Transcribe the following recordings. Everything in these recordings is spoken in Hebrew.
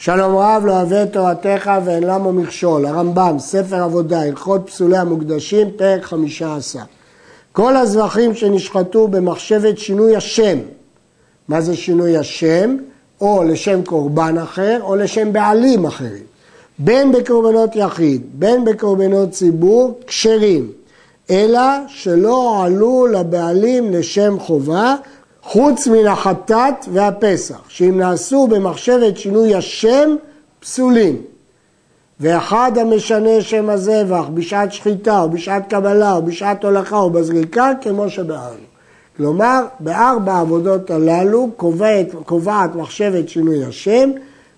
שלום רב לא אוהב את תורתך ואין למו מכשול. הרמב"ם, ספר עבודה, הלכות פסולי המוקדשים, פרק חמישה עשר. כל הזבחים שנשחטו במחשבת שינוי השם, מה זה שינוי השם? או לשם קורבן אחר או לשם בעלים אחרים. בין בקורבנות יחיד, בין בקורבנות ציבור, כשרים, אלא שלא עלו לבעלים לשם חובה, חוץ מן החטאת והפסח, שאם נעשו במחשבת שינוי השם, פסולים. ואחד המשנה שם הזבח בשעת שחיטה או בשעת קבלה או בשעת הולכה או בזריקה, כמו שבארנו. כלומר, בארבע העבודות הללו קובעת, קובעת מחשבת שינוי השם,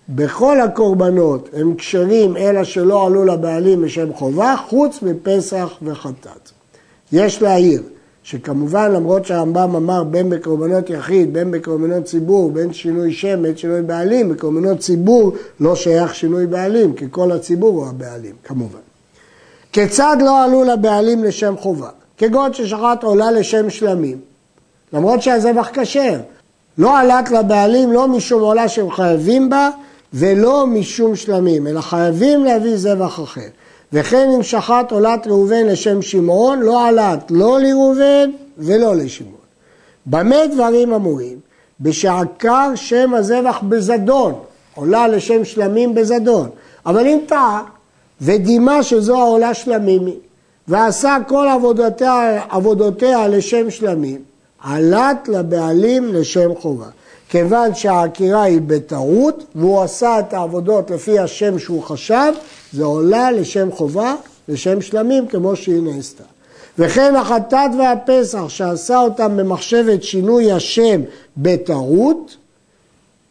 בכל הקורבנות הם כשרים אלא שלא עלו לבעלים לשם חובה, חוץ מפסח וחטאת. יש להעיר שכמובן למרות שהרמב"ם אמר בין בקורבנות יחיד, בין בקורבנות ציבור, בין שינוי שם, בין שינוי בעלים, בקורבנות ציבור לא שייך שינוי בעלים, כי כל הציבור הוא הבעלים, כמובן. כיצד לא עלו לבעלים לשם חובה? כגון ששחט עולה לשם שלמים, למרות שהזבח כשר. לא עלת לבעלים לא משום עולה שהם חייבים בה ולא משום שלמים, אלא חייבים להביא זבח אחר. וכן אם שחט עולת ראובן לשם שמעון, לא עלת לא לראובן ולא לשמעון. במה דברים אמורים? בשעקר שם הזבח בזדון, עולה לשם שלמים בזדון. אבל אם טעה ודימה שזו העולה שלמים היא, ועשה כל עבודותיה, עבודותיה לשם שלמים, עלת לבעלים לשם חובה. כיוון שהעקירה היא בטעות והוא עשה את העבודות לפי השם שהוא חשב, זה עולה לשם חובה, לשם שלמים כמו שהיא נעשתה. וכן החטאת והפסח שעשה אותם במחשבת שינוי השם בטעות,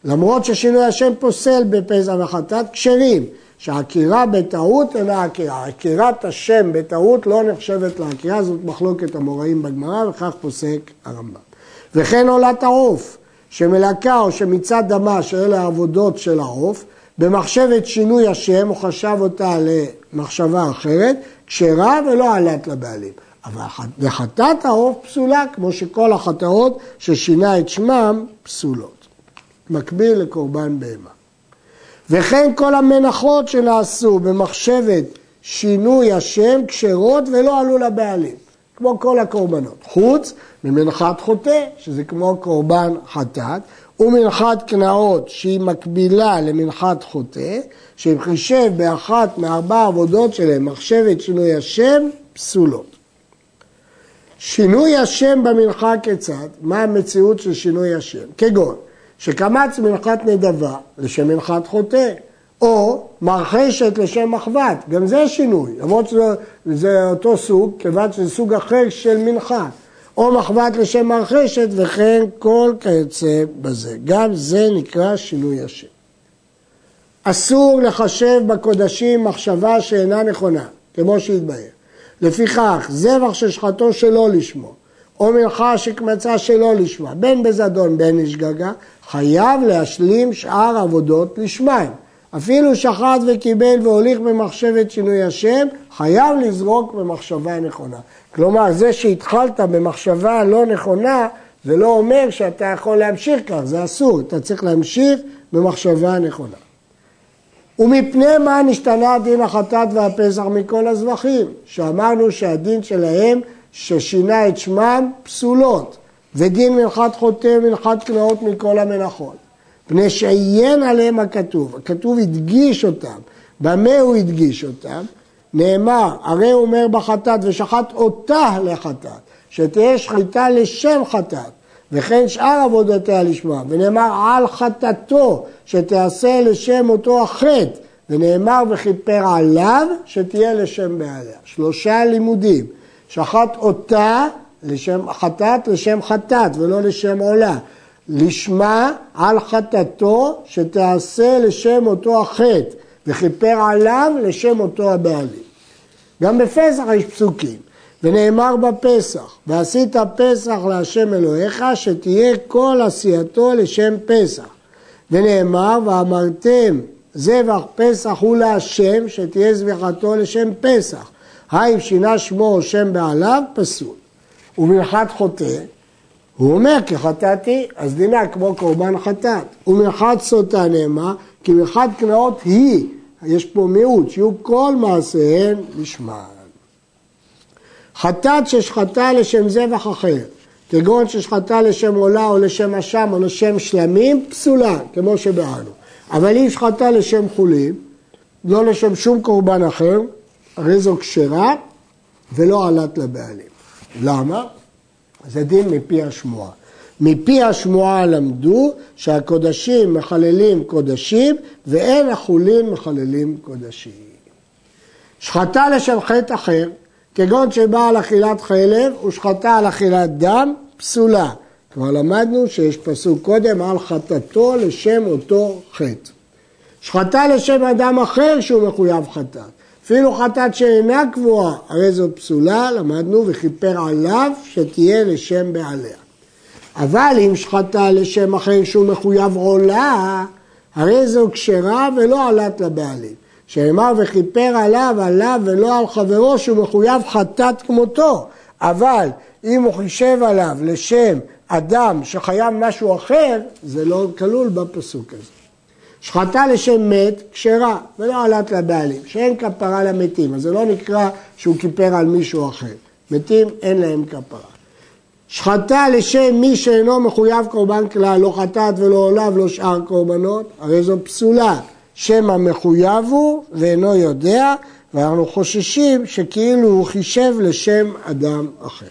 למרות ששינוי השם פוסל בפסח וחטאת, כשרים. שהעקירה בטעות אינה עקירה. עקירת השם בטעות לא נחשבת לעקירה, זאת מחלוקת המוראים בגמרא, וכך פוסק הרמב"ם. וכן עולת העוף, שמלקה או שמצד דמה, שאלה העבודות של העוף, במחשבת שינוי השם, הוא חשב אותה למחשבה אחרת, כשרה ולא עלת לבעלים. אבל וחטאת העוף פסולה, כמו שכל החטאות ששינה את שמם פסולות. מקביל לקורבן בהמה. וכן כל המנחות שנעשו במחשבת שינוי השם כשרות ולא עלו לבעלים, כמו כל הקורבנות, חוץ ממנחת חוטא, שזה כמו קורבן חטאת, ומנחת קנאות שהיא מקבילה למנחת חוטא, שאם חישב באחת מארבע עבודות שלהם מחשבת שינוי השם, פסולות. שינוי השם במנחה כיצד? מה המציאות של שינוי השם? כגון שקמץ מנחת נדבה לשם מנחת חוטא, או מרחשת לשם מחבת, גם זה שינוי, למרות שזה אותו סוג, כיוון שזה סוג אחר של מנחת. או מחבת לשם מרחשת וכן כל כיוצא בזה. גם זה נקרא שינוי השם. אסור לחשב בקודשים מחשבה שאינה נכונה, כמו שהתבהר. לפיכך, זבח ששחטו שלא לשמו, או מלכה שקמצה שלא לשמה, בין בזדון בין לשגגה, חייב להשלים שאר עבודות לשמיים. אפילו שחט וקיבל והוליך במחשבת שינוי השם, חייב לזרוק במחשבה נכונה. כלומר, זה שהתחלת במחשבה לא נכונה, זה לא אומר שאתה יכול להמשיך כך, זה אסור, אתה צריך להמשיך במחשבה נכונה. ומפני מה נשתנה דין החטאת והפסח מכל הזבחים? שאמרנו שהדין שלהם ששינה את שמם פסולות, ודין מנחת חוטא ומנחת קנאות מכל המנחות. פני שעיין עליהם הכתוב, הכתוב הדגיש אותם, במה הוא הדגיש אותם? נאמר, הרי הוא אומר בחטאת ושחט אותה לחטאת, שתהיה שחיטה לשם חטאת, וכן שאר עבודותיה לשמה, ונאמר על חטאתו, שתעשה לשם אותו החטא, ונאמר וכיפר עליו, שתהיה לשם בעליה. שלושה לימודים, שחט אותה לשם חטאת לשם חטאת ולא לשם עולה. לשמה על חטאתו שתעשה לשם אותו החטא וכיפר עליו לשם אותו הבעלים. גם בפסח יש פסוקים, ונאמר בפסח, ועשית פסח להשם אלוהיך, שתהיה כל עשייתו לשם פסח. ונאמר, ואמרתם זבח פסח הוא להשם, שתהיה זבחתו לשם פסח. האם שינה שמו או שם בעליו, פסול. ומנחת חוטא, הוא אומר כי חטאתי, אז דינה כמו קורבן חטאת. ומחד סוטה נאמר, כי מחד קנאות היא, יש פה מיעוט, שיהיו כל מעשיהן לשמן. חטאת ששחטה לשם זבח אחר, כגון ששחטה לשם עולה או לשם אשם או לשם שלמים, פסולה, כמו שבאנו. אבל אם שחטה לשם חולים, לא לשם שום קורבן אחר, הרי זו כשרה ולא עלת לבעלים. למה? זה דין מפי השמועה. מפי השמועה למדו שהקודשים מחללים קודשים ואין החולין מחללים קודשים. שחטה לשם חטא אחר, כגון שבאה על אכילת חלב ושחטה על אכילת דם, פסולה. כבר למדנו שיש פסוק קודם על חטאתו לשם אותו חטא. שחטה לשם אדם אחר שהוא מחויב חטאת. אפילו חטאת שאינה קבועה, הרי זו פסולה, למדנו, וכיפר עליו שתהיה לשם בעליה. אבל אם שחטה לשם אחר שהוא מחויב עולה, הרי זו כשרה ולא עלת לבעלים. שנאמר וכיפר עליו, עליו ולא על חברו שהוא מחויב חטאת כמותו. אבל אם הוא חישב עליו לשם אדם שחייב משהו אחר, זה לא כלול בפסוק הזה. שחטה לשם מת, כשרה, ולא עלת לבעלים, שאין כפרה למתים, אז זה לא נקרא שהוא כיפר על מישהו אחר. מתים, אין להם כפרה. שחטה לשם מי שאינו מחויב קורבן כלל, לא חטאת ולא עולה ולא שאר קורבנות, הרי זו פסולה. שם המחויב הוא ואינו יודע, ואנחנו חוששים שכאילו הוא חישב לשם אדם אחר.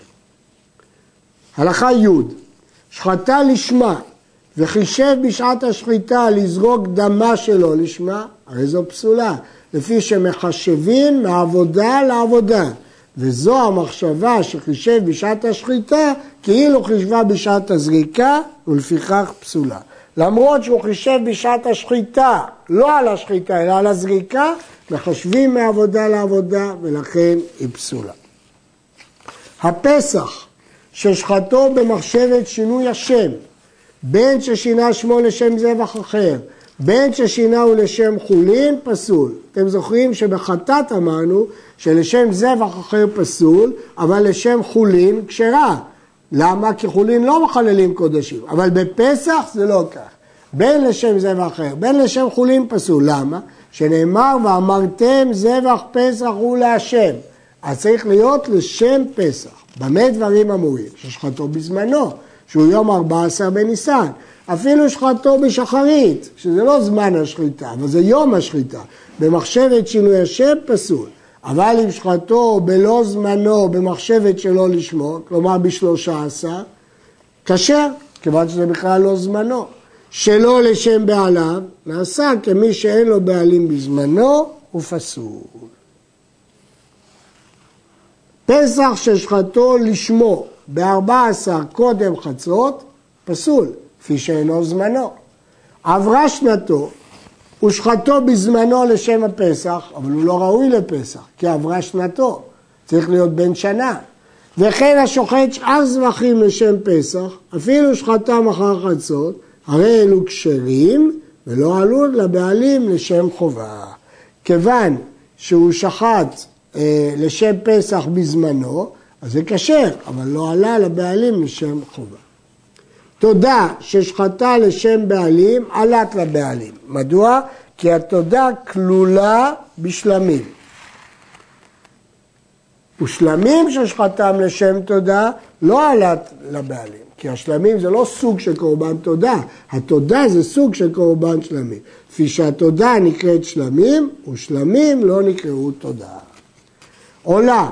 הלכה י' שחטה לשמה וחישב בשעת השחיטה לזרוק דמה שלו לשמה, הרי זו פסולה, לפי שמחשבים מעבודה לעבודה. וזו המחשבה שחישב בשעת השחיטה, כאילו חישבה בשעת הזריקה, ולפיכך פסולה. למרות שהוא חישב בשעת השחיטה, לא על השחיטה, אלא על הזריקה, מחשבים מעבודה לעבודה, ולכן היא פסולה. הפסח, ששחטו במחשבת שינוי השם, בין ששינה שמו לשם זבח אחר, בין ששינהו לשם חולין, פסול. אתם זוכרים שבחטאת אמרנו שלשם זבח אחר פסול, אבל לשם חולין כשרה. למה? כי חולין לא מחללים קודשים, אבל בפסח זה לא כך. בין לשם זבח אחר, בין לשם חולין פסול. למה? שנאמר ואמרתם זבח פסח הוא להשם. אז צריך להיות לשם פסח. במה דברים אמורים? ששחטו בזמנו. שהוא יום 14 בניסן. אפילו שחטו בשחרית, שזה לא זמן השחיטה, אבל זה יום השחיטה. במחשבת שינוי השם פסול. אבל אם שחטו בלא זמנו, במחשבת שלא לשמו, כלומר בשלושה עשר, כשר, כיוון שזה בכלל לא זמנו. שלא לשם בעליו, נעשה כמי שאין לו בעלים בזמנו, הוא פסול. פסח ששחטו לשמו, ב-14 קודם חצות, פסול, כפי שאינו זמנו. עברה שנתו, ושחטו בזמנו לשם הפסח, אבל הוא לא ראוי לפסח, כי עברה שנתו, צריך להיות בן שנה. וכן השוחט שאר זבחים לשם פסח, אפילו שחטם אחר חצות, הרי אלו כשרים ולא עלו לבעלים לשם חובה. כיוון שהוא שחט אה, לשם פסח בזמנו, אז זה כשר, אבל לא עלה לבעלים לשם חובה. תודה ששחטה לשם בעלים, עלת לבעלים. מדוע? כי התודה כלולה בשלמים. ושלמים ששחטם לשם תודה לא עלת לבעלים, כי השלמים זה לא סוג של קורבן תודה, התודה זה סוג של קורבן שלמים. כפי שהתודה נקראת שלמים, ושלמים לא נקראו תודה. עולה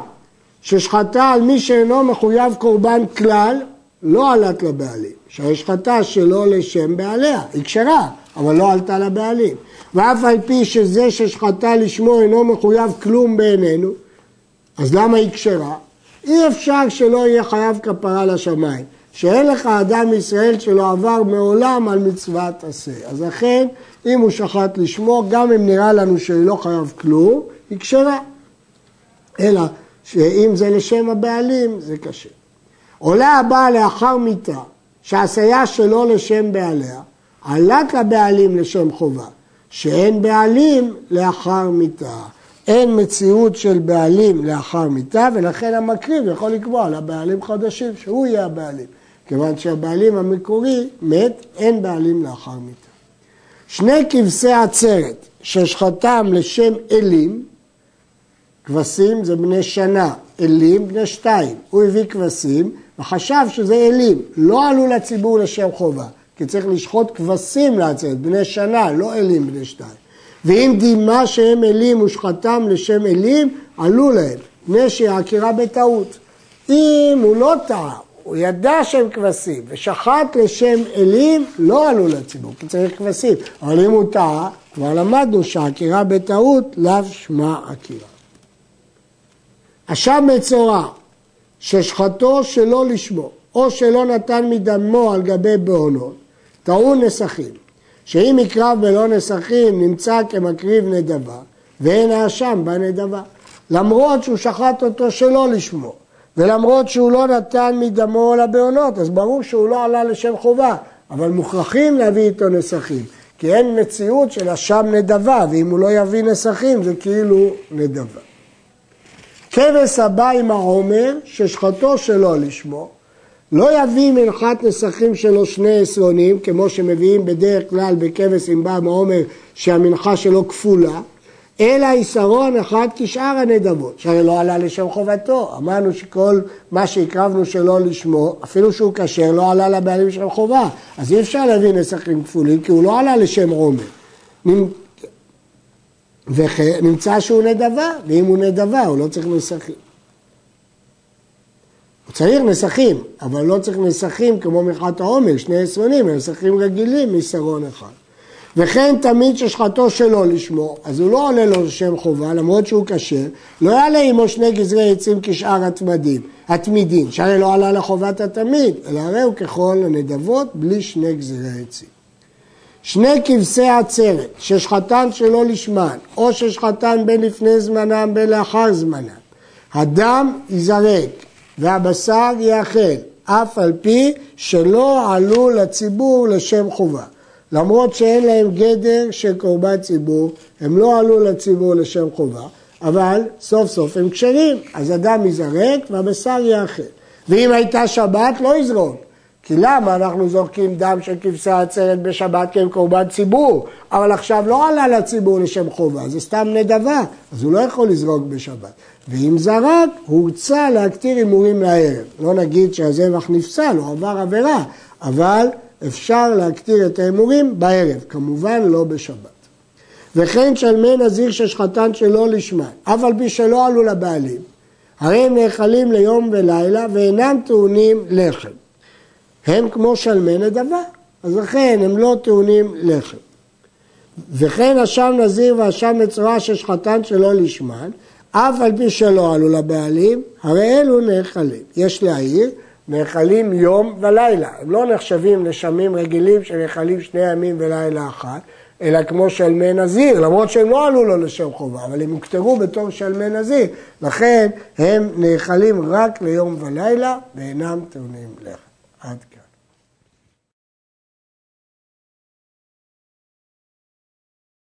ששחטה על מי שאינו מחויב קורבן כלל, לא עלת לבעלים. שהרי שחטה שלא לשם בעליה, היא כשרה, אבל לא עלתה לבעלים. ואף על פי שזה ששחטה לשמו אינו מחויב כלום בעינינו, אז למה היא כשרה? אי אפשר שלא יהיה חייב כפרה לשמיים. שאין לך אדם מישראל שלא עבר מעולם על מצוות עשה. אז לכן, אם הוא שחט לשמו, גם אם נראה לנו שהוא לא חייב כלום, היא כשרה. אלא שאם זה לשם הבעלים, זה קשה. עולה הבאה לאחר מיתה, שהעשייה שלו לשם בעליה, עלת לבעלים לשם חובה, שאין בעלים לאחר מיתה. אין מציאות של בעלים לאחר מיתה, ולכן המקריב יכול לקבוע לבעלים חדשים שהוא יהיה הבעלים. כיוון שהבעלים המקורי מת, אין בעלים לאחר מיתה. שני כבשי עצרת ששחטם לשם אלים, כבשים זה בני שנה, אלים בני שתיים. הוא הביא כבשים וחשב שזה אלים, לא עלו לציבור לשם חובה, כי צריך לשחוט כבשים לעצרת, בני שנה, לא אלים בני שתיים. ואם דימה שהם אלים ושחטם לשם אלים, עלו להם, מפני שהעקירה בטעות. אם הוא לא טעה, הוא ידע שהם כבשים, ושחט לשם אלים, לא עלו לציבור, כי צריך כבשים. אבל אם הוא טעה, כבר למדנו שהעקירה בטעות, לאו שמה עקירה. אשם מצורע, ששחטו שלא לשמו, או שלא נתן מדמו על גבי בעונות, טעון נסכים. שאם יקרב בלא נסכים נמצא כמקריב נדבה, ואין האשם בנדבה. למרות שהוא שחט אותו שלא לשמו, ולמרות שהוא לא נתן מדמו לבעונות, אז ברור שהוא לא עלה לשם חובה, אבל מוכרחים להביא איתו נסכים, כי אין מציאות של אשם נדבה, ואם הוא לא יביא נסכים זה כאילו נדבה. כבש הבא עם העומר, ששחטו שלא לשמו, לא יביא מנחת נסכים שלו שני עשרונים, כמו שמביאים בדרך כלל בכבש עם בא עם העומר, שהמנחה שלו כפולה, אלא עיסרון אחד כשאר הנדבות, שהרי לא עלה לשם חובתו. אמרנו שכל מה שהקרבנו שלא לשמו, אפילו שהוא כשר, לא עלה לבעלים של חובה. אז אי אפשר להביא נסכים כפולים, כי הוא לא עלה לשם עומר. ונמצא שהוא נדבה, ואם הוא נדבה הוא לא צריך נסכים. הוא צריך נסכים, אבל לא צריך נסכים כמו מחת העומר, שני עשרונים, נסכים רגילים מסרון אחד. וכן תמיד ששחטו שלא לשמו, אז הוא לא עולה לו לשם חובה, למרות שהוא כשר, לא יעלה עמו שני גזרי עצים כשאר התמדים, התמידים, שהרי לא עלה לחובת התמיד, אלא הרי הוא ככל הנדבות בלי שני גזרי עצים. שני כבשי עצרת, ששחטן שלא לשמן, או ששחטן בין לפני זמנם בין לאחר זמנם, הדם ייזרק והבשר ייאכל, אף על פי שלא עלו לציבור לשם חובה. למרות שאין להם גדר של קורבן ציבור, הם לא עלו לציבור לשם חובה, אבל סוף סוף הם כשרים, אז הדם ייזרק והבשר ייאכל. ואם הייתה שבת לא יזרוק, כי למה אנחנו זורקים דם של כבשי עצרת בשבת כי הם קורבן ציבור, אבל עכשיו לא עלה לציבור לשם חובה, זה סתם נדבה, אז הוא לא יכול לזרוק בשבת. ואם זרק, הוא הוצא להקטיר הימורים לערב. לא נגיד שהזבח נפסל, הוא עבר עבירה, אבל אפשר להקטיר את ההימורים בערב, כמובן לא בשבת. וכן שלמי נזיר ששחטן שלא לשמן, אף על פי שלא עלו לבעלים, הרי הם נאכלים ליום ולילה ואינם טעונים לחם. הם כמו שלמי נדבה, אז לכן הם לא טעונים לחם. וכן אשם נזיר ואשם מצורע ששחטן שלא לשמן, אף על פי שלא עלו לבעלים, הרי אלו נאכלים. יש להעיר, נאכלים יום ולילה. הם לא נחשבים נשמים רגילים שנאכלים שני ימים ולילה אחת, אלא כמו שלמי נזיר, למרות שהם לא עלו לו לשם חובה, אבל הם הוכתרו בתור שלמי נזיר, לכן הם נאכלים רק ליום ולילה ואינם טעונים לחם. עד כאן.